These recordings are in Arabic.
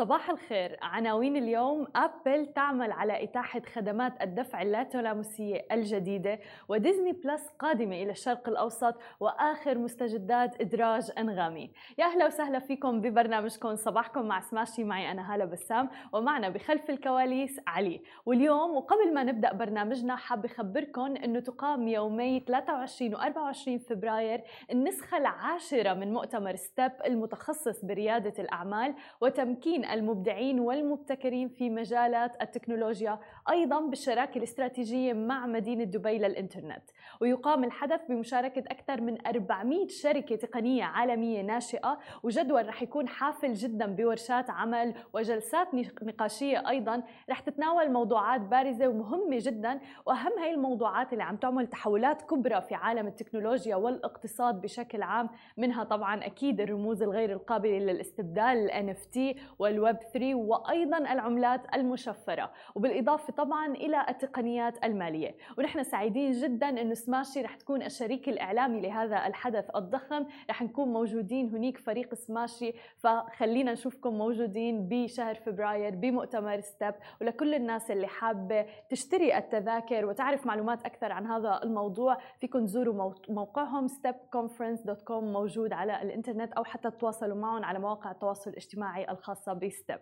صباح الخير. عناوين اليوم أبل تعمل على إتاحة خدمات الدفع اللاتلامسية الجديدة وديزني بلس قادمة إلى الشرق الأوسط وآخر مستجدات إدراج أنغامي. يا أهلا وسهلا فيكم ببرنامجكم. صباحكم مع سماشي. معي أنا هالة بسام ومعنا بخلف الكواليس علي. واليوم وقبل ما نبدأ برنامجنا حاب أخبركم أنه تقام يومي 23 و 24 فبراير النسخة العاشرة من مؤتمر ستيب المتخصص بريادة الأعمال وتمكين المبدعين والمبتكرين في مجالات التكنولوجيا أيضا بالشراكة الاستراتيجية مع مدينة دبي للإنترنت. ويقام الحدث بمشاركة أكثر من 400 شركة تقنية عالمية ناشئة وجدول رح يكون حافل جدا بورشات عمل وجلسات نقاشية أيضا. رح تتناول موضوعات بارزة ومهمة جدا وأهم هاي الموضوعات اللي عم تعمل تحولات كبرى في عالم التكنولوجيا والاقتصاد بشكل عام منها طبعا أكيد الرموز الغير القابلة للاستبدال ال NFT والويب 3 وأيضا العملات المشفرة وبالإضافة طبعا إلى التقنيات المالية. ونحن سعيدين جدا أنه سماشي رح تكون الشريك الإعلامي لهذا الحدث الضخم. رح نكون موجودين هنيك فريق سماشي فخلينا نشوفكم موجودين بشهر فبراير بمؤتمر ستيب. ولكل الناس اللي حابة تشتري التذاكر وتعرف معلومات أكثر عن هذا الموضوع فيكم تزوروا موقعهم stepconference.com موجود على الإنترنت أو حتى تتواصلوا معهم على مواقع التواصل الاجتماعي الخاصة بستيب.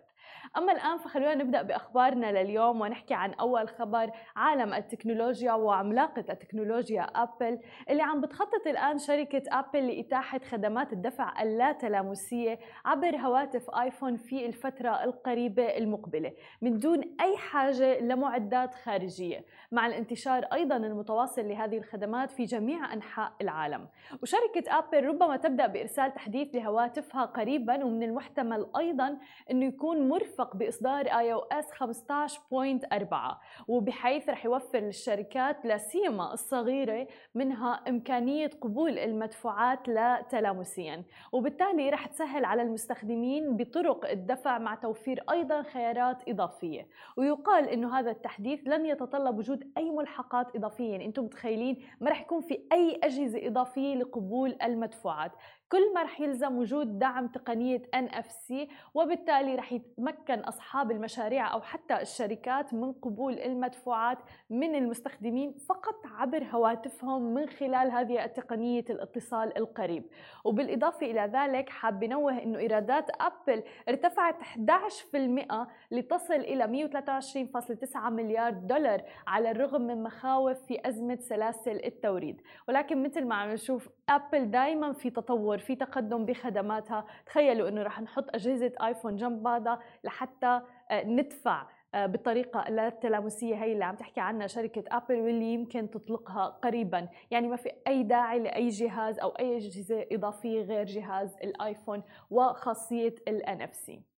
أما الآن فخلونا نبدأ بأخبارنا لليوم ونحكي عن أول خبر عالم التكنولوجيا وعملاقة التكنولوجيا أبل اللي عم بتخطط الآن شركة أبل لإتاحة خدمات الدفع اللا تلامسية عبر هواتف آيفون في الفترة القريبة المقبلة من دون أي حاجة لمعدات خارجية مع الانتشار أيضا المتواصل لهذه الخدمات في جميع أنحاء العالم. وشركة أبل ربما تبدأ بإرسال تحديث لهواتفها قريبا ومن المحتمل أيضا أنه يكون مرفق بإصدار iOS 15.4 وبحيث رح يوفر للشركات لا سيما الصغيرة منها إمكانية قبول المدفوعات لا تلامسيا وبالتالي رح تسهل على المستخدمين بطرق الدفع مع توفير أيضا خيارات إضافية. ويقال أنه هذا التحديث لن يتطلب وجود أي ملحقات إضافية. يعني أنتم متخيلين؟ ما رح يكون في أي أجهزة إضافية لقبول المدفوعات. كل ما رح يلزم وجود دعم تقنية NFC وبالتالي رح يتمكن أصحاب المشاريع أو حتى الشركات من قبول المدفوعات من المستخدمين فقط عبر هواتفهم من خلال هذه التقنية الاتصال القريب. وبالإضافة إلى ذلك حاب نوه أنه إيرادات أبل ارتفعت 11% لتصل إلى 123.9 مليار دولار على الرغم من مخاوف في أزمة سلاسل التوريد. ولكن مثل ما عم نشوف أبل دائما في تطور في تقدم بخدماتها. تخيلوا إنه رح نحط أجهزة آيفون جنب بعضها لحتى آه، ندفع آه، بالطريقة التلامسية هي اللي عم تحكي عنها شركة أبل واللي يمكن تطلقها قريبا. يعني ما في أي داعي لأي جهاز أو أي أجهزة إضافية غير جهاز الآيفون وخاصية ال NFC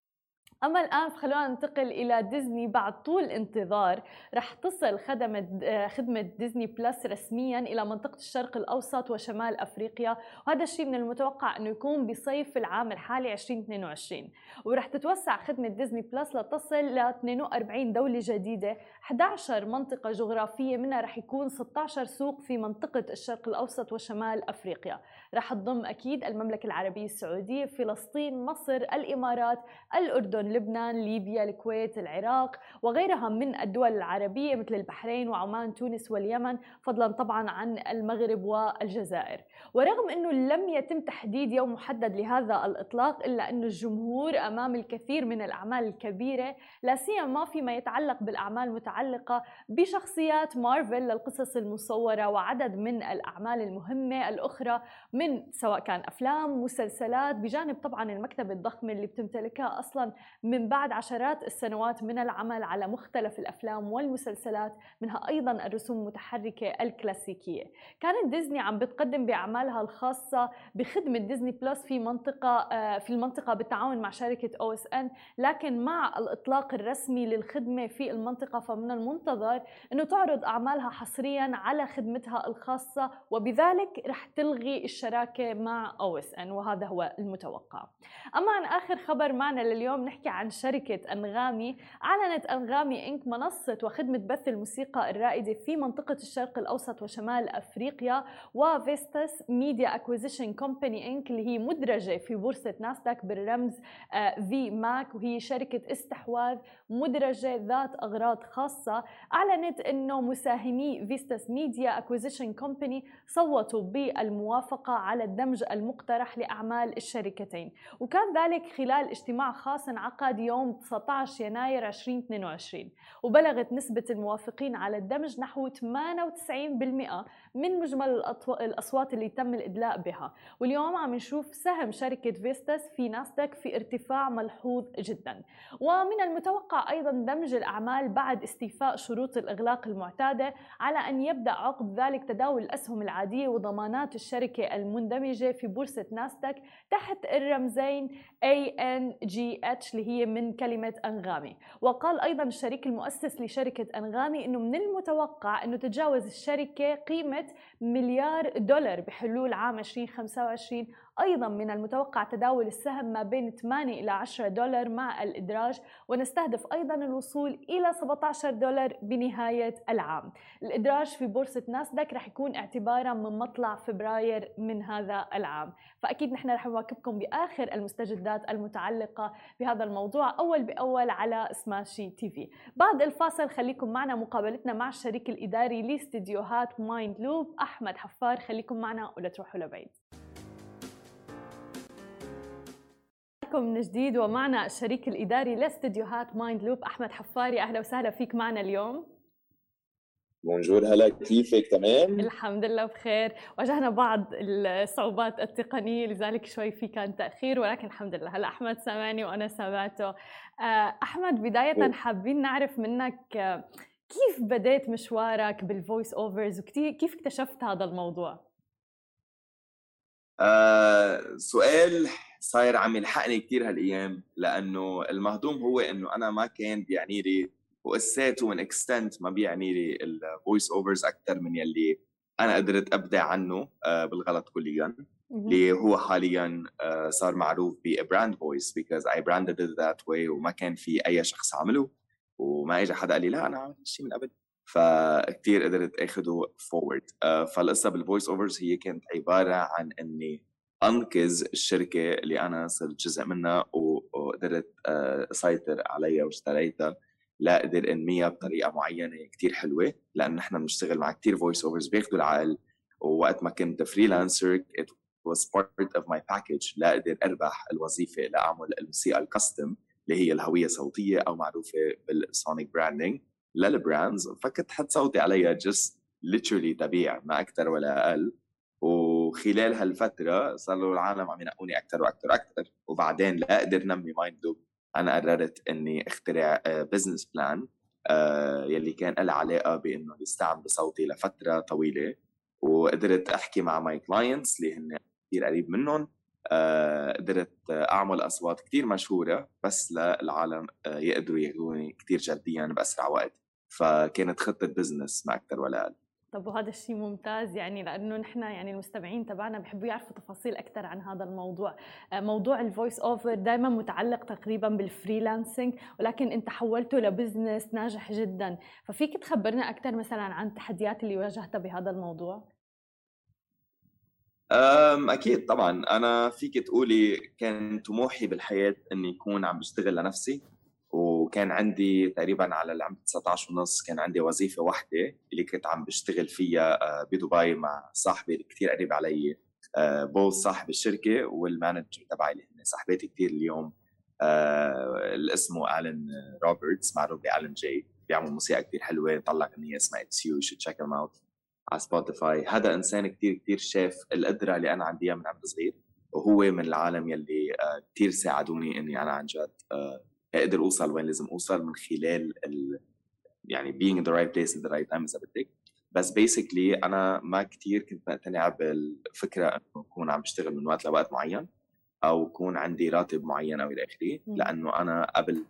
أما الآن فخلونا ننتقل إلى ديزني. بعد طول انتظار رح تصل خدمة خدمة ديزني بلس رسميا إلى منطقة الشرق الأوسط وشمال أفريقيا وهذا الشيء من المتوقع أنه يكون بصيف العام الحالي 2022 ورح تتوسع خدمة ديزني بلس لتصل ل 42 دولة جديدة. 11 منطقة جغرافية منها رح يكون 16 سوق في منطقة الشرق الأوسط وشمال أفريقيا. رح تضم أكيد المملكة العربية السعودية فلسطين مصر الإمارات الأردن لبنان ليبيا الكويت العراق وغيرها من الدول العربية مثل البحرين وعمان تونس واليمن فضلا طبعا عن المغرب والجزائر. ورغم أنه لم يتم تحديد يوم محدد لهذا الإطلاق إلا أن الجمهور أمام الكثير من الأعمال الكبيرة لا سيما فيما يتعلق بالأعمال المتعلقة بشخصيات مارفل للقصص المصورة وعدد من الأعمال المهمة الأخرى من سواء كان أفلام مسلسلات بجانب طبعا المكتبة الضخمة اللي بتمتلكها أصلا من بعد عشرات السنوات من العمل على مختلف الأفلام والمسلسلات منها أيضا الرسوم المتحركة الكلاسيكية. كانت ديزني عم بتقدم بأعمالها الخاصة بخدمة ديزني بلس في منطقة آه، في المنطقة بالتعاون مع شركة OSN لكن مع الإطلاق الرسمي للخدمة في المنطقة فمن المنتظر أنه تعرض أعمالها حصريا على خدمتها الخاصة وبذلك رح تلغي الشراكة مع OSN وهذا هو المتوقع. أما عن آخر خبر معنا لليوم نحكي عن شركة أنغامي أعلنت أنغامي Inc منصة وخدمة بث الموسيقى الرائدة في منطقة الشرق الأوسط وشمال أفريقيا و Vistas Media Acquisition Company Inc اللي هي مدرجة في بورصة ناسداك بالرمز V آه، MAC وهي شركة استحواذ مدرجة ذات أغراض خاصة. أعلنت أنه مساهمي Vistas Media Acquisition Company صوتوا بالموافقة على الدمج المقترح لأعمال الشركتين. وكان ذلك خلال اجتماع خاص انعقد يوم 19 يناير 2022 وبلغت نسبة الموافقين على الدمج نحو 98% من مجمل الأصوات اللي تم الإدلاء بها. واليوم عم نشوف سهم شركة Vistas في ناسداك في ارتفاع ملحوظ جدا. ومن المتوقع أيضا دمج الأعمال بعد استيفاء شروط الإغلاق المعتادة على أن يبدأ عقب ذلك تداول الأسهم العادية وضمانات الشركة المندمجة في بورصة ناسداك تحت الرمزين ANGH اللي هي من كلمة أنغامي. وقال أيضا الشريك المؤسس لشركة أنغامي أنه من المتوقع أنه تتجاوز الشركة قيمة مليار دولار بحلول عام 2025 أيضا من المتوقع تداول السهم ما بين 8 إلى 10 دولار مع الإدراج ونستهدف أيضا الوصول إلى 17 دولار بنهاية العام. الإدراج في بورصة ناسداك رح يكون اعتبارا من مطلع فبراير من هذا العام. فأكيد نحن رح نواكبكم بآخر المستجدات المتعلقة بهذا الموضوع أول بأول على سماشي تي في. بعد الفاصل خليكم معنا مقابلتنا مع الشريك الإداري لاستديوهات Mindloop أحمد حفار. خليكم معنا ولا تروحوا لبعيد. معكم من جديد ومعنا الشريك الإداري لاستديوهات Mindloop أحمد حفار. أهلا وسهلا فيك معنا اليوم. Bonjour. هلا كيفك؟ تمام؟ الحمد لله بخير. واجهنا بعض الصعوبات التقنية لذلك شوي في كان تأخير ولكن الحمد لله. هلا أحمد سامعني وأنا سامعته. آه، أحمد بداية حابين نعرف منك آه، كيف بديت مشوارك بال voice overs وكيف اكتشفت هذا الموضوع؟ آه سؤال صاير عم يلحقني كثير هالأيام لأنه المهضوم هو إنه أنا ما كان بيعني لي و to a certain extent ما بيعني لي ال voice overs أكثر من يلي أنا قدرت أبدع عنه آه بالغلط كليا اللي هو حاليا آه صار معروف brand voice because I branded that way وما كان في أي شخص عمله وما اجى حدا قال لي لا أنا عملت شيء من قبل. فكتير قدرت أخده forward uh, فالقصة بال voice overs هي كانت عبارة عن إني أنقذ الشركة اللي أنا صرت جزء منها وقدرت آه، أسيطر عليها واشتريتها. لأقدر إنميها بطريقة معينة كتير حلوة لأن نحن بنشتغل مع كتير voice overs بياخذوا العقل. ووقت ما كنت freelancer it was part of my package. لأقدر أربح الوظيفة لأعمل الموسيقى ال custom اللي هي الهوية الصوتية أو معروفة بال sonic branding لل brands. فكنت حط صوتي عليها just literally تبيع ما أكثر ولا أقل. وخلال هالفترة صاروا العالم عم ينقوني أكثر وأكثر وأكثر وبعدين لأقدر نمي Mind أنا قررت إني أخترع business آه، plan آه، يلي كان له علاقة بإنه يستعمل بصوتي لفترة طويلة. وقدرت أحكي مع my clients اللي هن كثير قريب منهم. آه، قدرت أعمل أصوات كثير مشهورة بس للعالم يقدروا ياخذوني كثير جديا بأسرع وقت. فكانت خطة business ما أكثر ولا أقل. طب وهذا الشيء ممتاز يعني لأنه نحن يعني المستمعين تبعنا بحبوا يعرفوا تفاصيل أكثر عن هذا الموضوع. آه، موضوع ال voice over دائما متعلق تقريبا بال freelancing ولكن انت حولته ل business ناجح جدا. ففيك تخبرنا أكثر مثلا عن التحديات اللي واجهتها بهذا الموضوع؟ أكيد طبعا. أنا فيك تقولي كان طموحي بالحياة إني أكون عم بشتغل لنفسي. وكان عندي تقريبا على العمر 19 ونص كان عندي وظيفة واحدة اللي كنت عم بشتغل فيها آه، بدبي مع صاحبي كثير قريب علي آه، boss صاحب الشركة وال manager تبعي اللي هن صاحباتي كثير اليوم. آه، اسمه الين روبرتس معروف بالين جي بيعمل موسيقى كثير حلوة طلع أغنية اسمها It's You شو check out على سبوتيفاي هذا إنسان كثير كثير شاف القدرة اللي أنا عندي من عمر صغير وهو من العالم يلي كثير ساعدوني إني أنا عن جد أقدر أوصل وين لازم أوصل من خلال ال يعني being in the right place at the right time اذا بدك بس basically أنا ما كثير كنت مقتنع بالفكرة إنه أكون عم بشتغل من وقت لوقت معين أو يكون عندي راتب معين أو إلى آخره. لأنه أنا قبل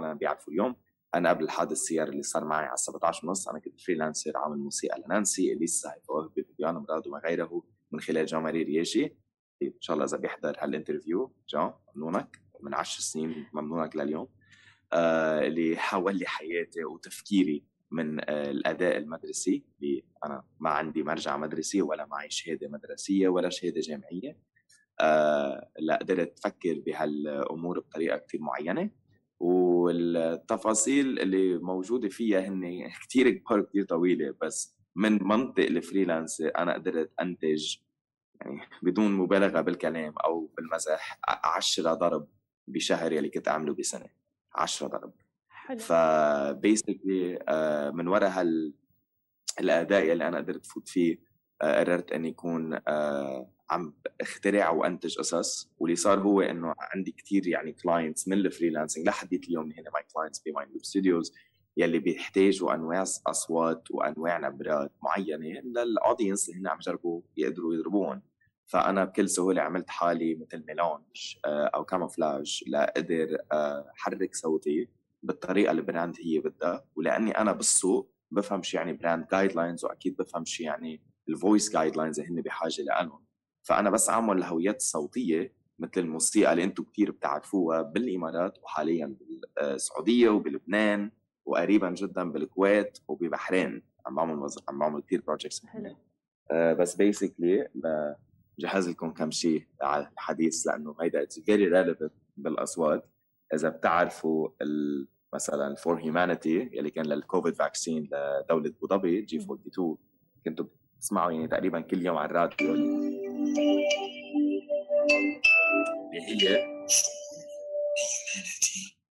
أنا بيعرفوا اليوم أنا قبل حادث السيارة اللي صار معي على 17 ونص أنا كنت freelancer عامل موسيقى لنانسي اليسا هيفا بيبيانا مراد وما غيره من خلال جان ماري رياشي إن شاء الله إذا بيحضر هال interview جان نونك من عشر سنين ممنونك لليوم آه، اللي حول لي حياتي وتفكيري من آه، الأداء المدرسي اللي أنا ما عندي مرجع مدرسي ولا معي شهادة مدرسية ولا شهادة جامعية آه، لا قدرت أفكر بهالأمور بطريقة كثير معينة والتفاصيل اللي موجودة فيها هن كثير كبار كثير طويلة بس من منطق الفريلانس أنا قدرت أنتج يعني بدون مبالغة بالكلام أو بالمزح 10 ضرب بشهر يلي كنت أعمله بسنة 10 ضرب. حلو. ف basically آه، من وراء هال الأداء اللي أنا قدرت فوت فيه آه، قررت إني اكون آه، عم اخترع وأنتج قصص واللي صار هو إنه عندي كثير يعني clients من ال freelancing لحد اليوم هن my clients ب Mind Loop Studios يلي بيحتاجوا أنواع أصوات وأنواع نبرات معينة لل audience اللي هن عم يجربوا يقدروا يضربوهم فأنا بكل سهولة عملت حالي مثل mélange أو camouflage لأقدر أحرك صوتي بالطريقة اللي ال brand هي بدها. ولأني أنا بالسوق بفهم شو يعني brand guidelines وأكيد بفهم شو يعني ال voice guidelines هن بحاجة لهم فأنا بس أعمل الهويات الصوتيه مثل الموسيقى اللي أنتم كثير بتعرفوها بالامارات وحاليا بالسعودية وبلبنان وقريبا جدا بالكويت وببحرين. عم بعمل عم بعمل كثير projects حلو. بس basically جهز لكم كم شيء على الحديث لأنه هيدا it's very relevant بالأصوات. إذا بتعرفوا مثلا For Humanity يلي كان لل COVID vaccine لدولة أبو ظبي G42 كنتوا بتسمعوا يعني تقريبا كل يوم على الراديو. اللي هي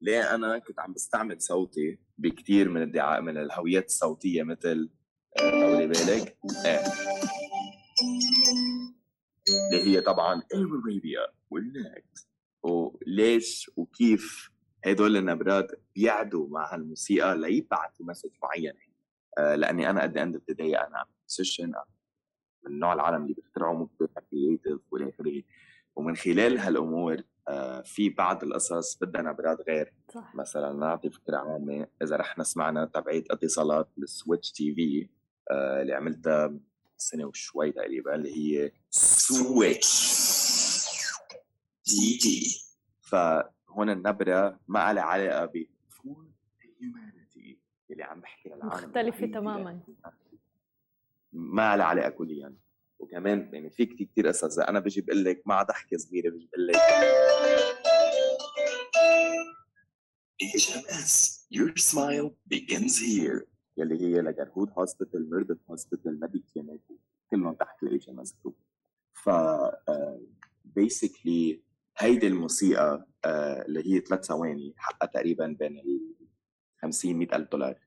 ليه أنا كنت عم بستعمل صوتي بكثير من الدعايات من الهويات الصوتية مثل آه، طولي بالك؟ إيه اللي هي طبعا اير ارابيا والنكت وليش وكيف هدول النبرات بيعدوا مع هالموسيقى ليبعثوا مسج معين؟ آه لأني أنا قد اند اوف أنا سيشن من نوع العالم اللي بيخترعوا مبدع كرييتيف والى آخره. ومن خلال هالأمور آه في بعض القصص بدها نبرات غير. صح. مثلا نعطي فكرة عامة إذا رح نسمعنا تبعيت اتصالات بالسويتش تي في آه اللي عملتها سنة وشوي تقريبا اللي هي Switch. TV فهون النبرة ما لها علاقة ب Humanity اللي عم بحكي للعالم مختلفة تماما. ما لها علاقة كليا. وكمان يعني في كثير كثير قصص أنا بجي بقول لك مع ضحكة صغيرة بجي بقول لك HMS Your smile begins here. يلي هي لجرهود hospital ميردف hospital ميديكينات كلهم تحت ال HMS group ف basically آه، هيدي الموسيقى آه، اللي هي ثلاث ثواني حقها تقريبا بين ال 50 100 ألف دولار.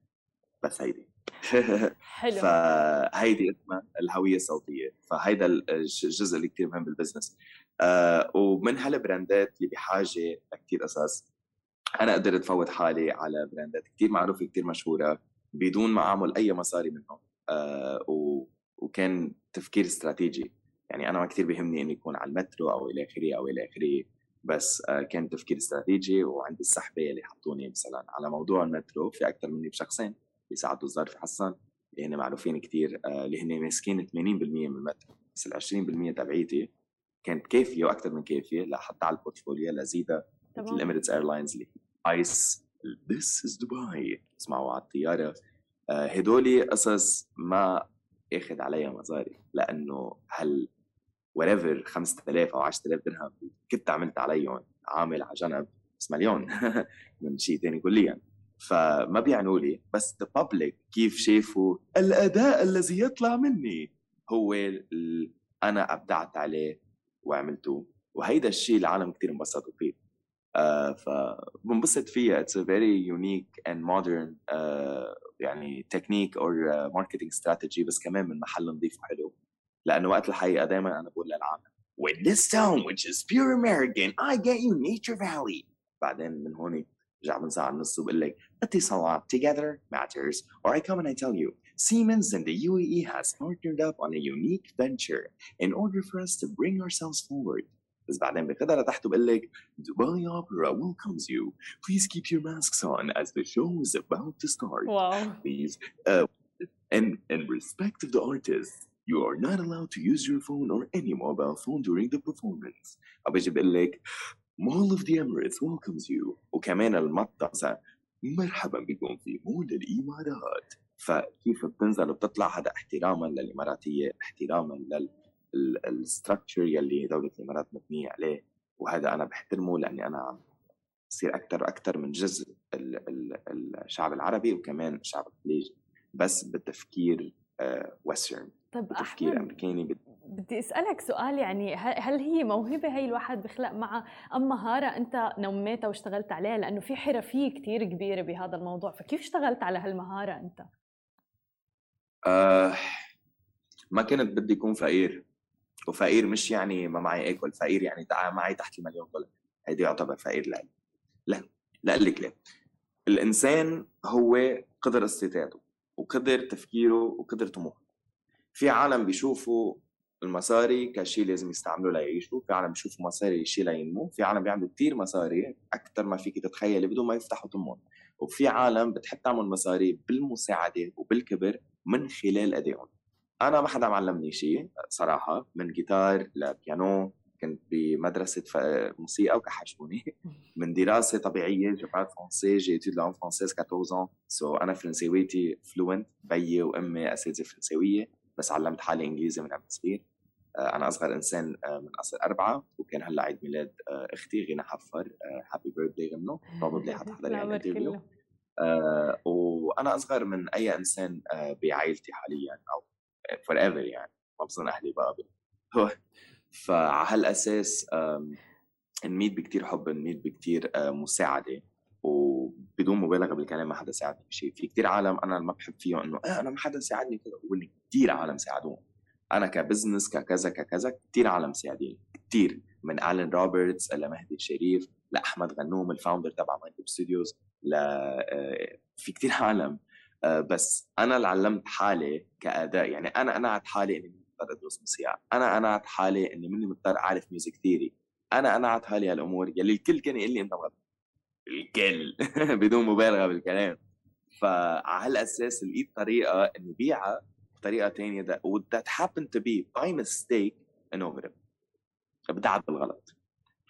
بس هيدي. حلو. فهيدي اسمها الهوية الصوتية. فهيدا الجزء اللي كثير مهم بال business. آه ومن هال brandات اللي بحاجه لكثير قصص أنا قدرت فوت حالي على brandات كثير معروفة كثير مشهورة. بدون ما أعمل أي مصاري منهم. آه وكان تفكير استراتيجي. يعني أنا ما كثير بيهمني اني اكون على المترو أو إلى آخره أو إلى آخره بس آه كان تفكير استراتيجي وعندي السحبه اللي حطوني مثلا على موضوع المترو في أكثر مني بشخصين بيساعدوا الظرف حسن اللي هن معروفين كثير آه اللي هن ماسكين 80% من المترو. بس ال 20% تبعيتي كانت كافية وأكثر من كافية لحتى على البورتفوليو لزيدها مثل الإميريتس إيرلاينز اللي آيس This is Dubai. اسمعوا على الطيارة. آه، هدولي قصص ما أخذ عليها مصاري لأنه هل وريفر 5000 أو 10000 درهم كنت عملت عليهم عامل على جنب بس مليون من شيء ثاني كليا. فما بيعنوا لي بس ذا بابليك كيف شافوا الأداء الذي يطلع مني؟ هو أنا أبدعت عليه وعملته. وهيدا الشيء العالم كثير انبسطوا فيه. فبنبسط فيها اتس ا فيري يونيك اند مودرن يعني تكنيك اور ماركتينج استراتيجي بس كمان من محل نظيف وحلو لانه وقت الحقيقه دائما انا بقول للعالم With this town which is pure American I get you Nature Valley بعدين من هون رجع بنزع النص وبقول لك اتصالات together matters or I come and I tell you Siemens and the UAE has partnered up on a unique venture in order for us to bring ourselves forward بس بعدين بياخدها لتحت وبقول لك Dubai Opera welcomes you. Please keep your masks on as the show is about to start. Wow. Please. Uh, and in respect of the artist, you are not allowed to use your phone or any mobile phone during the performance. أو بيجي بقول لك Mall of the Emirates welcomes you وكمان المطة مرحبا بكم في مول الإمارات فكيف بتنزل وبتطلع هذا احتراما للإماراتية احتراما لل structure يلي دولة الإمارات مبنية عليه وهذا أنا بحترمه لأني أنا عم بصير أكثر وأكثر من جزء الشعب العربي وكمان الشعب الخليجي بس بالتفكير western آه، طيب تفكير أمريكاني بت... بدي أسألك سؤال يعني هل هي موهبة هي الواحد بيخلق معها؟ أم مهارة أنت نميتها واشتغلت عليها؟ لأنه في حرفيه كثير كبيرة بهذا الموضوع فكيف اشتغلت على هالمهارة أنت؟ آه ما كنت بدي أكون فقير. وفقير مش يعني ما معي اكل فقير يعني معي تحت المليون دولار. هيدي يعتبر فقير لألي لا لا لك ليه الإنسان هو قدر استطاعته وقدر تفكيره وقدر طموحه. في عالم بيشوفوا المصاري كشيء لازم يستعملوه ليعيشوا في عالم بيشوفوا مصاري شيء لينمو في عالم بيعملوا كثير مصاري أكثر ما فيك تتخيلي بدون ما يفتحوا تمهم وفي عالم بتحب تعمل مصاري بالمساعدة وبالكبر من خلال ايديهم أنا ما حدا معلمني شيء صراحة من جيتار لبيانو كنت بمدرسة موسيقى وكحشوني. من دراسة طبيعية je parle français j'étudie langue française 14 so أنا فرنساويتي fluent بيي وأمي أساتذة فرنساوية. بس علمت حالي إنجليزي من قبل صغير. آه، أنا أصغر إنسان آه، من أصل أربعة وكان هلأ عيد ميلاد آه، أختي غينا حفر happy birthday غنو. probably ال interview وأنا أصغر من أي إنسان بعائلتي حاليا أو forever يعني ما بظن أهلي بقى فعلى هالأساس نميت بكتير حب نميت بكتير آه، مساعدة وبدون مبالغة بالكلام ما حدا ساعدني بشيء في كتير عالم أنا ما بحب فيهم إنه آه أنا ما حدا ساعدني كذا كتير عالم ساعدوني أنا ك business ككذا ككذا كتير عالم ساعدين كتير. من الين روبرتس لمهدي الشريف لأحمد غنوم ال founder تبع مايكرو ستوديوز ل آه، في كتير عالم. بس أنا اللي علمت حالي كأداء يعني أنا قنعت حالي إني مضطر أدرس موسيقى أنا قنعت حالي إني مني مضطر أعرف music theory أنا قنعت حالي هالأمور يلي الكل كان يقول لي أنت غلط. الكل بدون مبالغة بالكلام. فعلى هالاساس لقيت طريقة اني بيعها بطريقة ثانية that, that happened to be by mistake innovative أبدعت بالغلط.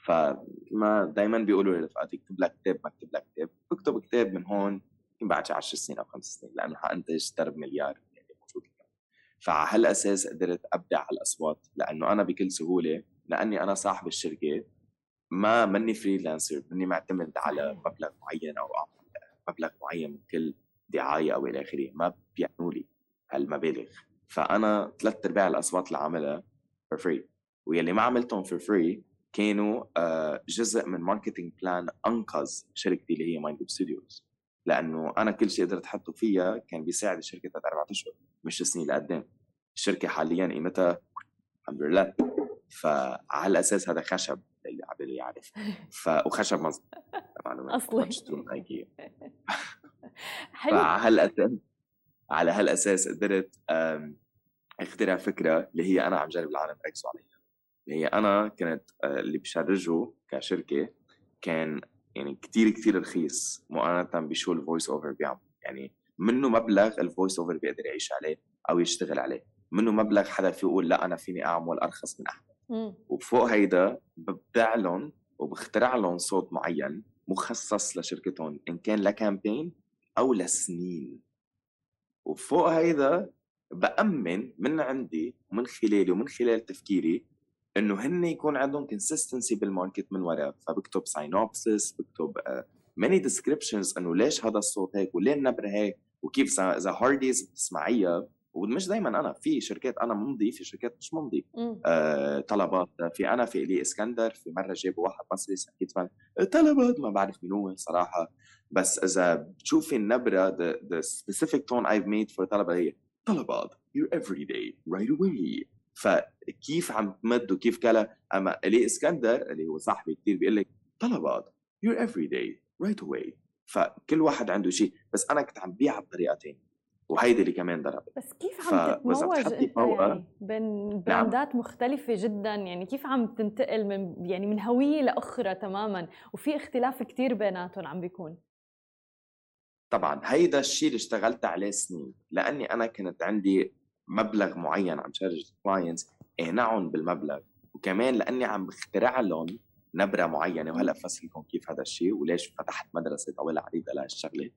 فما دائما بيقولوا لرفقاتي اكتب لك كتاب ما اكتب لك كتاب بكتب كتاب من هون يمكن بعد 10 سنين أو خمس سنين لأنه حانتج درب مليار فعلى هالاساس قدرت أبدع على الأصوات لأنه أنا بكل سهولة لأني أنا صاحب الشركة ما مني freelancer مني معتمد على مبلغ معين أو مبلغ معين من كل دعاية أو إلى آخره ما بيعنوا لي هالمبالغ. فأنا ثلاث أرباع الأصوات اللي عاملها for free ويلي ما عملتهم for free كانوا آه، جزء من marketing plan أنقذ شركتي اللي هي مايند ستوديوز لأنه أنا كل شيء قدرت أحطه فيها كان بيساعد الشركة ثلاث أربع أشهر مش سنين لقدام الشركة حاليا قيمتها الحمد لله. فعلى الأساس هذا خشب اللي عبالي يعرف ف وخشب مظبوط اصلي فعلى هالأساس على هالأساس قدرت أخترع فكرة اللي هي أنا عم جرب العالم ركزوا عليها اللي هي أنا كنت آه، اللي بشرجه كشركة كان يعني كتير كتير رخيص مقارنة بشو ال voice over بيعمل. يعني منه مبلغ ال voice over بيقدر يعيش عليه أو يشتغل عليه. منه مبلغ حدا في يقول لا أنا فيني أعمل أرخص من أحمد. وفوق هيدا ببدع لهم وبخترع لهم صوت معين مخصص لشركتهم إن كان ل campaign أو لسنين. وفوق هيدا بأمن من عندي ومن خلالي ومن خلال تفكيري إنه هن يكون عندهم consistency بال market من وراء فبكتب synopsis بكتب many uh, descriptions إنه ليش هذا الصوت هيك وليه النبرة هيك وكيف إذا هارديز بتسمعيها. ومش دائما أنا في شركات أنا ممضي في شركات مش ممضي آه طلبات في أنا في إلي إسكندر في مرة جابوا واحد مصري حكيت طلبات ما بعرف مين هو صراحة. بس إذا بتشوفي النبرة the, the specific tone I've made for طلبات هي طلبات day right away. فكيف عم تمد وكيف كلا؟ أما إلي إسكندر اللي هو صاحبي كثير بيقول لك طلبات your everyday right away فكل واحد عنده شيء بس أنا كنت عم بيعها بطريقه ثانية وهيدي اللي كمان ضربت بس كيف عم تتموج أنت يعني؟ بين نعم. براندات نعم. مختلفة جدا يعني كيف عم تنتقل من يعني من هوية لأخرى تماما؟ وفي اختلاف كتير بيناتهم عم بيكون. طبعا هيدا الشيء اللي اشتغلت عليه سنين لأني أنا كنت عندي مبلغ معين عم charge clients اقنعهم بالمبلغ. وكمان لأني عم بخترع لهم نبرة معينة وهلأ بفسر كيف هذا الشيء وليش فتحت مدرسة طويلة عريضة لهالشغلة.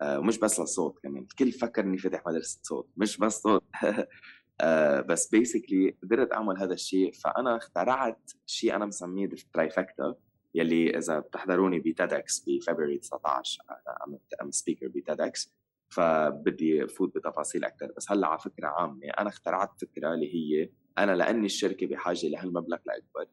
آه، ومش بس للصوت كمان الكل فكر اني فتح مدرسة صوت مش بس صوت. آه، بس basically قدرت أعمل هذا الشيء فأنا اخترعت شيء أنا مسميه ال trifecta يلي إذا بتحضروني ب TEDx بفبراير 19 أنا I'm speaker ب TEDx فبدي فوت بتفاصيل أكثر بس هلأ على فكرة عامة أنا اخترعت فكرة اللي هي أنا لأني الشركة بحاجة لهالمبلغ لأكبر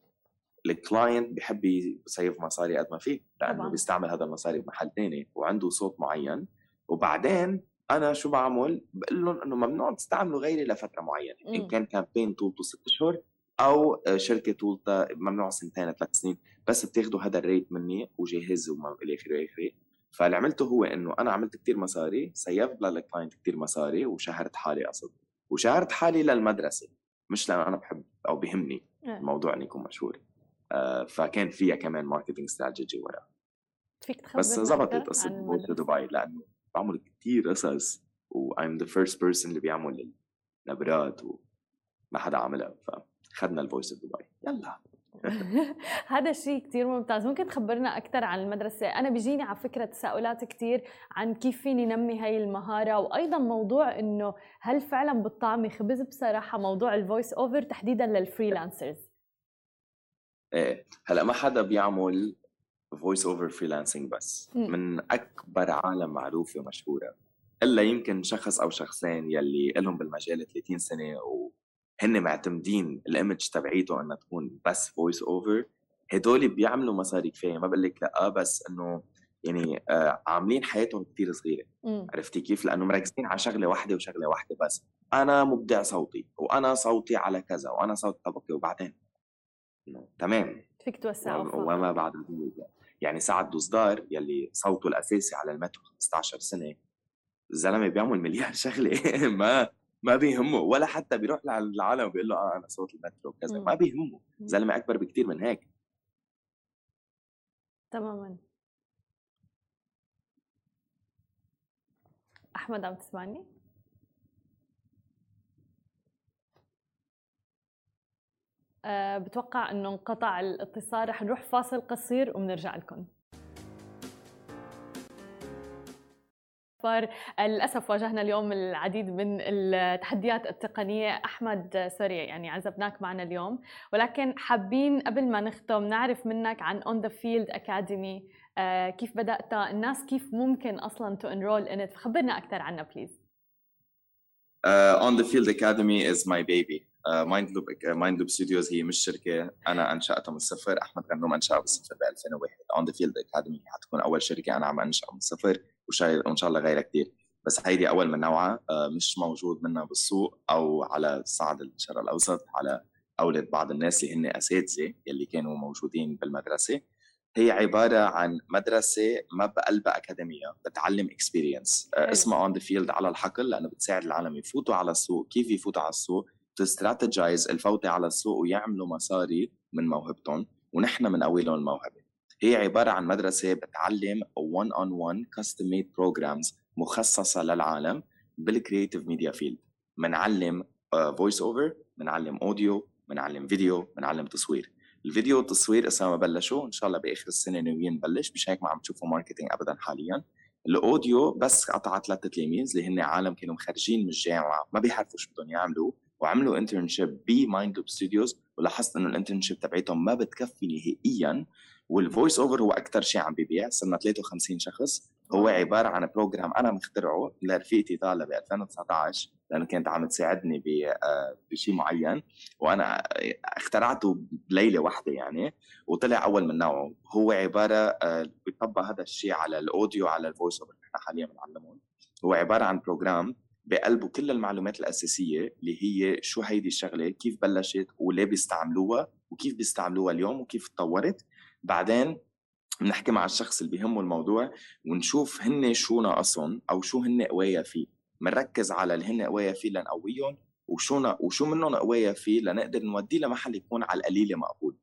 ال client بحب ي save مصاري قد ما فيه لأنه طبعا. بيستعمل هذا المصاري بمحل ثاني وعنده صوت معين وبعدين أنا شو بعمل؟ بقول لهم إنه ممنوع تستعملوا غيري لفترة معينة إمم. كان campaign طولته ست اشهر أو شركة طولتها ممنوع سنتين ثلاث سنين بس بتاخذوا هذا ال rate مني وجهز وما إلى آخره إلى اخره فاللي عملته هو إنه أنا عملت كثير مصاري save ت لل client كثير مصاري وشهرت حالي قصد وشهرت حالي للمدرسة مش لأنه أنا بحب أو بهمني إيه. الموضوع إني أكون مشهور. آه فكان فيها كمان marketing strategy ورا. فيك بس زبطت قصه دبي لأنه بعمل كثير قصص و I'm the first person اللي بيعمل النبرات وما حدا عملها فاخذنا ال voice of دبي يلا. هذا الشيء كثير ممتاز. ممكن تخبرنا أكثر عن المدرسة؟ أنا بيجيني على فكرة تساؤلات كثير عن كيف فيني نمي هاي المهارة وأيضا موضوع إنه هل فعلا بتطعمي خبز بصراحة موضوع ال voice over تحديدا لل freelancers إيه هلأ ما حدا بيعمل voice over freelancing بس. م. من أكبر عالم معروفة ومشهورة. إلا يمكن شخص أو شخصين يلي لهم بالمجال 30 سنة وهن معتمدين ال image تبعيته إنها تكون بس voice over هدول بيعملوا مصاري كفاية. ما بقول لك لا بس إنه يعني آه عاملين حياتهم كثير صغيرة. م. عرفتي كيف؟ لأنه مركزين على شغلة واحدة وشغلة واحدة بس. أنا مبدع صوتي وأنا صوتي على كذا وأنا صوت طبقي وبعدين؟ تمام. فيك توسع وما بعد يعني سعد دوزدار يلي صوته الأساسي على المترو 15 سنة الزلمه بيعمل مليار شغلة. ما ما بيهمه ولا حتى بيروح للعالم بيقول له آه أنا صوت المترو وكذا ما بيهمه زلمة أكبر بكثير من هيك. تماما. أحمد عم تسمعني؟ أه بتوقع إنه انقطع الاتصال رح نروح فاصل قصير وبنرجع لكم. للأسف واجهنا اليوم العديد من التحديات التقنية. أحمد سوري يعني عذبناك معنا اليوم. ولكن حابين قبل ما نختم نعرف منك عن On The Field Academy كيف بدأت؟ الناس كيف ممكن أصلا to enroll in فخبرنا أكثر عنها please On The Field Academy is my baby Mind Loop Mind Loop Studios هي مش شركة. أنا أنشأتها من الصفر. أحمد غنوم أنشأها بالصفر ب 2001 On The Field Academy حتكون أول شركة أنا عم انشأ من الصفر. وان شاء الله غيرها كثير بس هيدي أول من نوعها آه، مش موجود منها بالسوق أو على صعد الشرق الأوسط على أولاد بعض الناس اللي هن أساتذة يلي كانوا موجودين بالمدرسة. هي عبارة عن مدرسة ما بقلبها أكاديمية بتعلم experience آه، اسمها On The Field على الحقل لأنه بتساعد العالم يفوتوا على السوق كيف يفوتوا على السوق ت strategize الفوتة على السوق ويعملوا مصاري من موهبتهم. ونحن بنقوي لهم الموهبة. هي عبارة عن مدرسة بتعلم 1 on 1 custom made programs مخصصة للعالم بال creative media field بنعلم voice over بنعلم audio بنعلم فيديو بنعلم تصوير. الفيديو والتصوير اسا ما بلشوا إن شاء الله بآخر السنة ناويين نبلش. مش هيك ما عم تشوفوا marketing ابدا حاليا. ال audio بس قطع ثلاث تلاميذ اللي هن عالم كانوا مخرجين من الجامعة ما بيعرفوا شو بدهم يعملوا وعملوا internship ب Mind Loop Studios ولاحظت إنه ال internship تبعتهم ما بتكفي نهائيا. وال voice over هو أكثر شيء عم بيبيع. صرنا 53 شخص. هو عبارة عن program أنا مخترعه لرفيقتي طالة ب 2019 لأنه كانت عم تساعدني آه، بشيء معين. وأنا اخترعته بليلة واحدة يعني وطلع أول من نوعه. هو عبارة آه، بيطبق هذا الشيء على ال audio على ال voice over نحن حاليا بنعلمهم. هو عبارة عن بروجرام بقلبه كل المعلومات الأساسية اللي هي شو هيدي الشغلة كيف بلشت وليه بيستعملوها وكيف بيستعملوها اليوم وكيف تطورت. بعدين بنحكي مع الشخص اللي بيهمه الموضوع ونشوف هن شو ناقصهم أو شو هن قوايا فيه. بنركز على اللي هن قوايا فيه لنقويهم وشو وشو منهم قوايا فيه لنقدر نوديه لمحل يكون على القليله مقبول.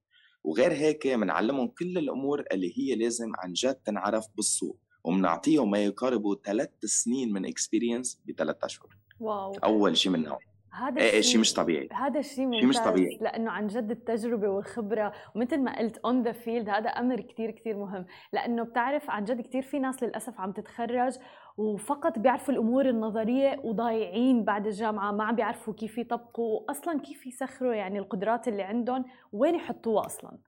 وغير هيك بنعلمهم كل الأمور اللي هي لازم عن جد تنعرف بالسوق وبنعطيهم ما يقارب ثلاث سنين من experience بثلاث أشهر. wow. أول شيء من نوع هذا إيه, إيه، شيء مش طبيعي. هذا الشيء ممتاز مش طبيعي. لأنه عن جد التجربة والخبرة ومثل ما قلت On The Field هذا أمر كثير كثير مهم. لأنه بتعرف عن جد كثير في ناس للأسف عم تتخرج وفقط بيعرفوا الأمور النظرية وضايعين بعد الجامعة ما عم بيعرفوا كيف يطبقوا أصلا كيف يسخروا يعني القدرات اللي عندهم وين يحطوها أصلا.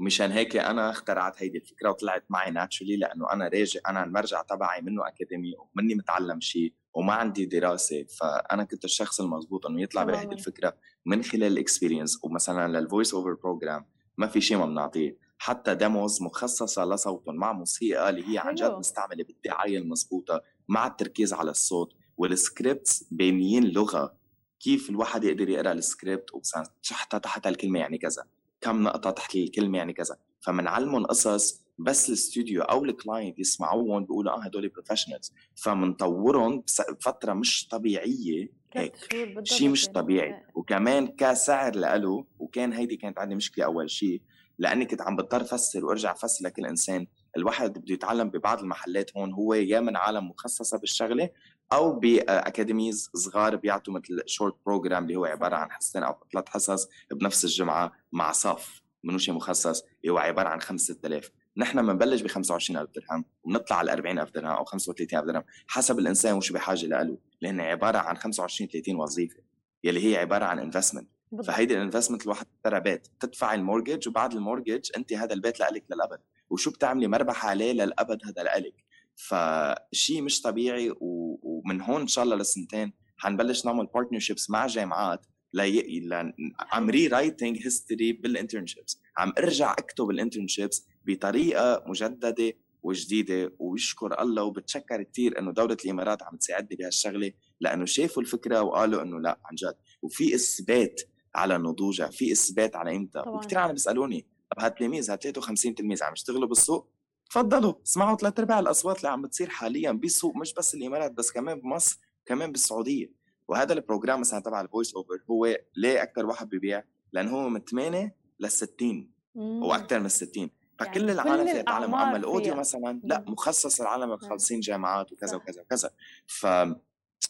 ومشان هيك أنا اخترعت هيدي الفكرة وطلعت معي naturally لأنه أنا راجع أنا المرجع تبعي منه أكاديمي ومني متعلم شيء. وما عندي دراسة فأنا كنت الشخص المضبوط إنه يطلع بهيدي الفكرة من خلال ال experience ومثلا لل voice over program ما في شيء ما بنعطيه. حتى demos مخصصة لصوتهم مع موسيقى اللي هي عن جد مستعملة بالدعاية المضبوطه مع التركيز على الصوت وال scripts بينيين لغة. كيف الواحد يقدر يقرأ السكريبت وتحت تحت الكلمة يعني كذا. كم نقطة تحت الكلمة يعني كذا. فمنعلمهم قصص بس الاستوديو أو ال client يسمعوهم بيقولوا آه هدول professionals فمنطورهم بفتره مش طبيعية هيك. شيء مش طبيعي. وكمان كسعر له وكان هيدي كانت عندي مشكلة أول شيء لأني كنت عم بضطر افسر وأرجع افسر لكل إنسان. الواحد بده يتعلم ببعض المحلات هون هو يا من عالم مخصصة بالشغلة أو ب academies صغار بيعطوا مثل short program اللي هو عبارة عن حصتين أو ثلاث حصص بنفس الجمعة مع صف منو شيء مخصص هو عبارة عن 5 6000 نحن بنبلش ب 25000 درهم وبنطلع على 40000 درهم أو 35000 درهم حسب الإنسان وشو بحاجة له لأن عبارة عن 25 30 وظيفة يلي هي عبارة عن investment فهيدي ال investment الواحد اشترى بيت تدفع ال mortgage وبعد ال mortgage أنت هذا البيت لك للأبد. وشو بتعملي؟ مربح عليه للأبد هذا لك فشيء مش طبيعي ومن هون إن شاء الله لسنتين حنبلش نعمل partnerships مع جامعات لي... ل... عم rewriting history بال internships عم ارجع اكتب ال internships بطريقة مجددة وجديدة ويشكر الله وبتشكر كثير إنه دولة الإمارات عم تساعدني بهالشغلة لأنه شافوا الفكرة وقالوا إنه لأ عن جد. وفي إثبات على نضوجها في إثبات على قيمتها وكثير عم بيسألوني طب هالتلاميذ هال 53 تلميذ عم يشتغلوا بالسوق؟ تفضلوا اسمعوا ثلاث أرباع الأصوات اللي عم بتصير حاليا بالسوق مش بس الإمارات بس كمان بمصر كمان بالسعودية. وهذا ال program مثلا تبع ال voice over هو ليه أكثر واحد ببيع؟ لأنه هو من 8 لل 60 وأكثر من 60 فكل يعني العالم في يتعلم اما ال audio مثلا لأ مخصص للعالم الخالصين جامعات وكذا وكذا وكذا. ف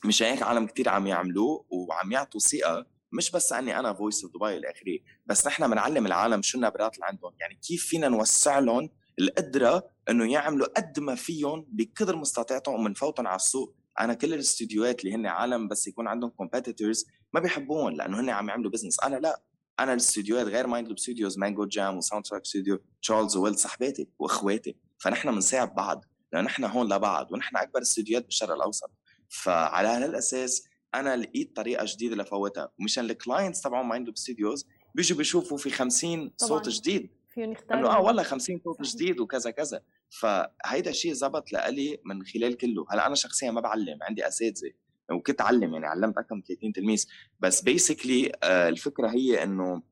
مش هيك عالم كثير عم يعملوه وعم يعطوا ثقة مش بس أني أنا Voice of Dubai إلى آخره بس نحن بنعلم العالم شو النبرات اللي عندهم. يعني كيف فينا نوسع لهم القدرة إنه يعملوا قد ما فيهم بقدر مستطاعتهم ومنفوتهم على السوق. أنا كل الاستديوهات اللي هن عالم بس يكون عندهم competitors ما بيحبوهم لأنه هن عم يعملوا business أنا لأ. أنا الاستديوهات غير Mind Loop Studios Mango Jam و Soundtrack Studio تشارلز ويل صاحباتي واخواتي فنحن بنساعد بعض لأنه نحن هون لبعض ونحن أكبر استديوهات بالشرق الأوسط. فعلى هالأساس أنا لقيت طريقة جديدة لفوتها ومشان ال clients تبعون Mind Loop Studios بيجوا بيشوفوا في 50 صوت جديد. فيهم يختاروا إنه آه والله 50 صوت جديد وكذا كذا. فهيدا الشيء زبط لإلي من خلال كله. هلأ أنا شخصيا ما بعلم عندي أساتذة. وكنت أعلم يعني علمت أكثر من 30 تلميذ. بس basically آه الفكرة هي إنه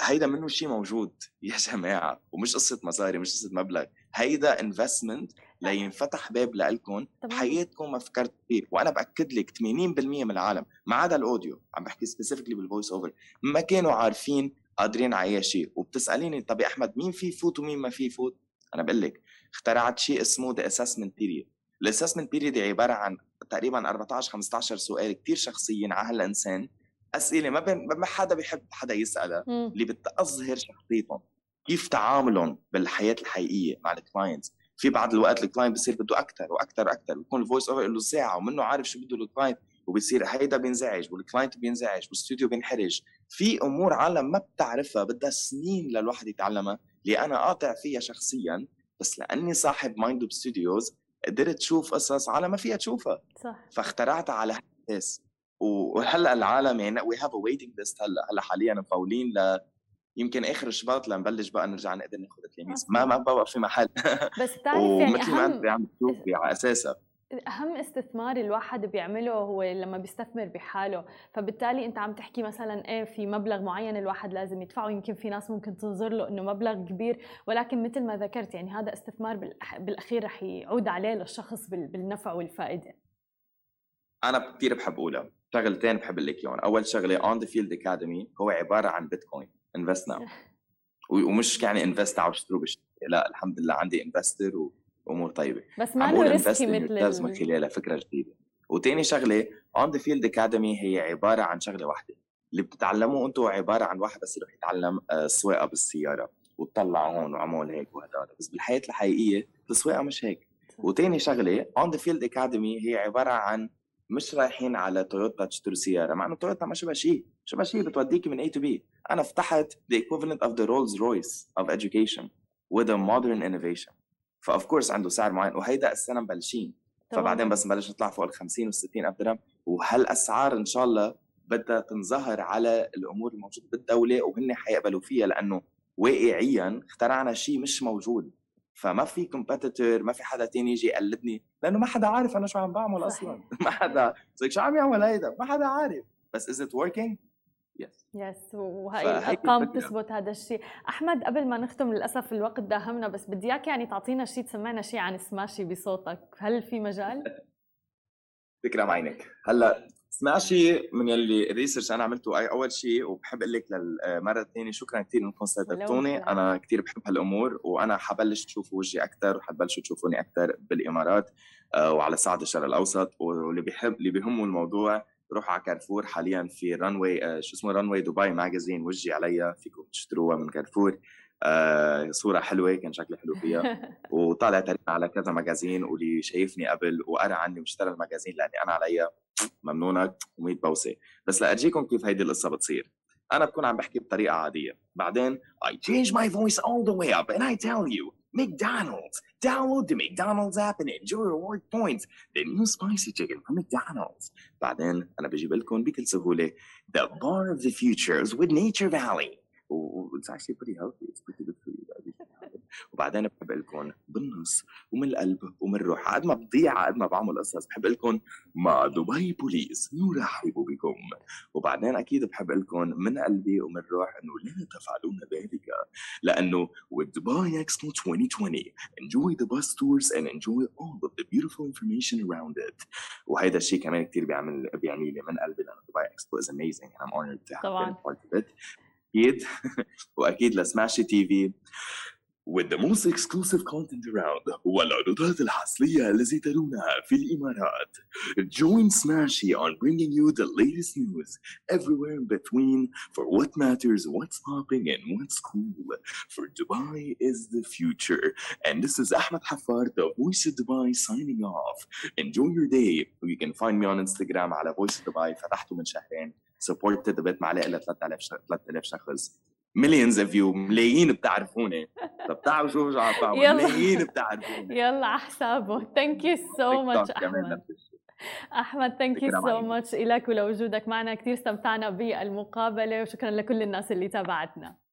هيدا منه شيء موجود. يا جماعة ومش قصة مصاري مش قصة مبلغ. هيدا investment لينفتح باب لكم بحياتكم ما فكرت فيه وأنا بأكد لك 80% من العالم ما عدا ال audio. عم بحكي specifically بال voice over ما كانوا عارفين قادرين على أي شيء. وبتسأليني طب يا أحمد مين في يفوت ومين ما في يفوت؟ أنا بقول لك اخترعت شيء اسمه the assessment period ال assessment period عبارة عن تقريبا 14 15 سؤال كثير شخصيين على هالإنسان. أسئلة ما بين ما حدا بيحب حدا يسألها اللي بتظهر شخصيتهم. كيف تعاملهم بالحياة الحقيقية مع ال clients في بعض الوقت ال client بصير بده أكثر وأكثر وأكثر بيكون ال voice over له ساعة ومنه عارف شو بده ال client وبصير هيدا بينزعج وال client بينزعج والاستوديو بينحرج. في أمور عالم ما بتعرفها بدها سنين للواحد يتعلمها اللي أنا قاطع فيها شخصيا بس لأني صاحب مايند اوف ستوديوز قدرت أشوف قصص عالم ما فيها تشوفها. صح. فاخترعتها على أساس وهلأ العالم يعني we have a waiting list هلأ هلأ حاليا مفولين ل يمكن آخر شباط لنبلش بقى نرجع نقدر ناخذ تلاميذ ما ما بقى في محل. بس بتعرف يعني ومثل ما أنت عم تشوفي على أساسها. أهم استثمار الواحد بيعمله هو لما بيستثمر بحاله. فبالتالي أنت عم تحكي مثلا إيه في مبلغ معين الواحد لازم يدفعه. يمكن في ناس ممكن تنظر له إنه مبلغ كبير. ولكن مثل ما ذكرت يعني هذا استثمار بالأخير رح يعود عليه للشخص بالنفع والفائدة. أنا كثير بحب أقولها. شغلتين بحب لك إياهم. أول شغلة On the Field Academy هو عبارة عن بيتكوين invest now ومش يعني invest على اشتروا لا الحمد لله عندي investor و... أمور طيبة. بس ما له risky مثل لازم من خلالها فكرة جديدة. وتاني شغلة On the Field Academy هي عبارة عن شغلة واحدة. اللي بتتعلموه أنتم عبارة عن واحد بس يروح يتعلم آه، بالسيارة وتطلع هون وعمل هيك وهذا بس بالحياة الحقيقية السواقة مش هيك. وتاني شغلة On the Field Academy هي عبارة عن مش رايحين على تويوتا تشتروا سيارة مع إنه تويوتا ما شبه شيء. شبه شيء بتوديكي من A to B. أنا فتحت the equivalent of the Rolls Royce of education with a modern innovation. ف of course عنده سعر معين وهيدا السنة مبلشين. فبعدين بس نبلش نطلع فوق ال 50 وال 60 ألف درهم. وهالاسعار إن شاء الله بدها تنظهر على الأمور الموجودة بالدولة؟ وهن حيقبلوا فيها لأنه واقعيا اخترعنا شيء مش موجود. فما في competitor ما في حدا تاني يجي يقلدني لأنه ما حدا عارف أنا شو عم بعمل أصلا. ما حدا. شو عم يعمل هيدا؟ ما حدا عارف. بس از ات وركينج يس يس وهي الأرقام تثبت هذا الشيء. أحمد قبل ما نختم للأسف الوقت داهمنا بس بدي إياك يعني تعطينا شيء تسمعنا شيء عن سماشي بصوتك. هل في مجال؟ تكرم عينك هلأ سماشي من يلي ال research أنا عملته أول شيء وبحب أقول لك للمرة الثانية شكرا كثير إنكم استضفتوني. أنا كثير بحب هالأمور وأنا حبلش تشوفوا وجهي أكثر وحتبلشوا تشوفوني أكثر بالإمارات آه، وعلى صعد الشرق الأوسط واللي بيحب اللي بيهمه الموضوع روحوا على كارفور حاليا في Runway آه، شو اسمه Runway Dubai Magazine وجهي عليها فيكم تشتروها من كارفور. آه صورة حلوة كان شكلي حلو فيها. وطالع تقريبا على كذا ماجازين واللي شايفني قبل وقرأ عني واشترى الماجازين لأني أنا عليها ممنونك و100 بوسة. بس لارجيكم كيف هيدي القصة بتصير. أنا بكون عم بحكي بطريقة عادية. بعدين I change my voice all the way up and I tell you. McDonald's download the McDonald's app and enjoy reward points the new spicy chicken from McDonald's بعدين انا بجيب لكم بكل سهوله the bar of the futures with Nature Valley it's actually pretty healthy it's pretty good for you وبعدين بحب لكم بالنص ومن القلب ومن الروح قد ما بضيع قد ما بعمل قصص بحب لكم مع دبي بوليس نرحب بكم. وبعدين أكيد بحب لكم من قلبي ومن الروح إنه لا تفعلون ذلك لأنه with Dubai Expo 2020 enjoy the bus tours and enjoy all of the beautiful information around it. وهذا الشيء كمان كثير بيعمل بيعني لي من قلبي لأنه دبي Expo is amazing and I'm honored to have been part of it. أكيد. وأكيد لسماشي تي في with the most exclusive content around والعروضات الحصرية التي ترونها في الإمارات. Join Smashy on bringing you the latest news everywhere in between for what matters, what's popping, and what's cool. For Dubai is the future. And this is Ahmed Hafar, the Voice of Dubai signing off. Enjoy your day. You can find me on Instagram على Voice of Dubai فتحته من شهرين. Supported بيت معلقة ل 3000 شخص. مليونز اوف فيو ملايين بتعرفوني. بتعرفوا شو مش عم ملايين بتعرفوني. يلا على حسابه. ثانك يو سو ماتش أحمد. أحمد ثانك يو سو ماتش لك ولوجودك معنا. كثير استمتعنا بالمقابلة وشكرا لكل الناس اللي تابعتنا.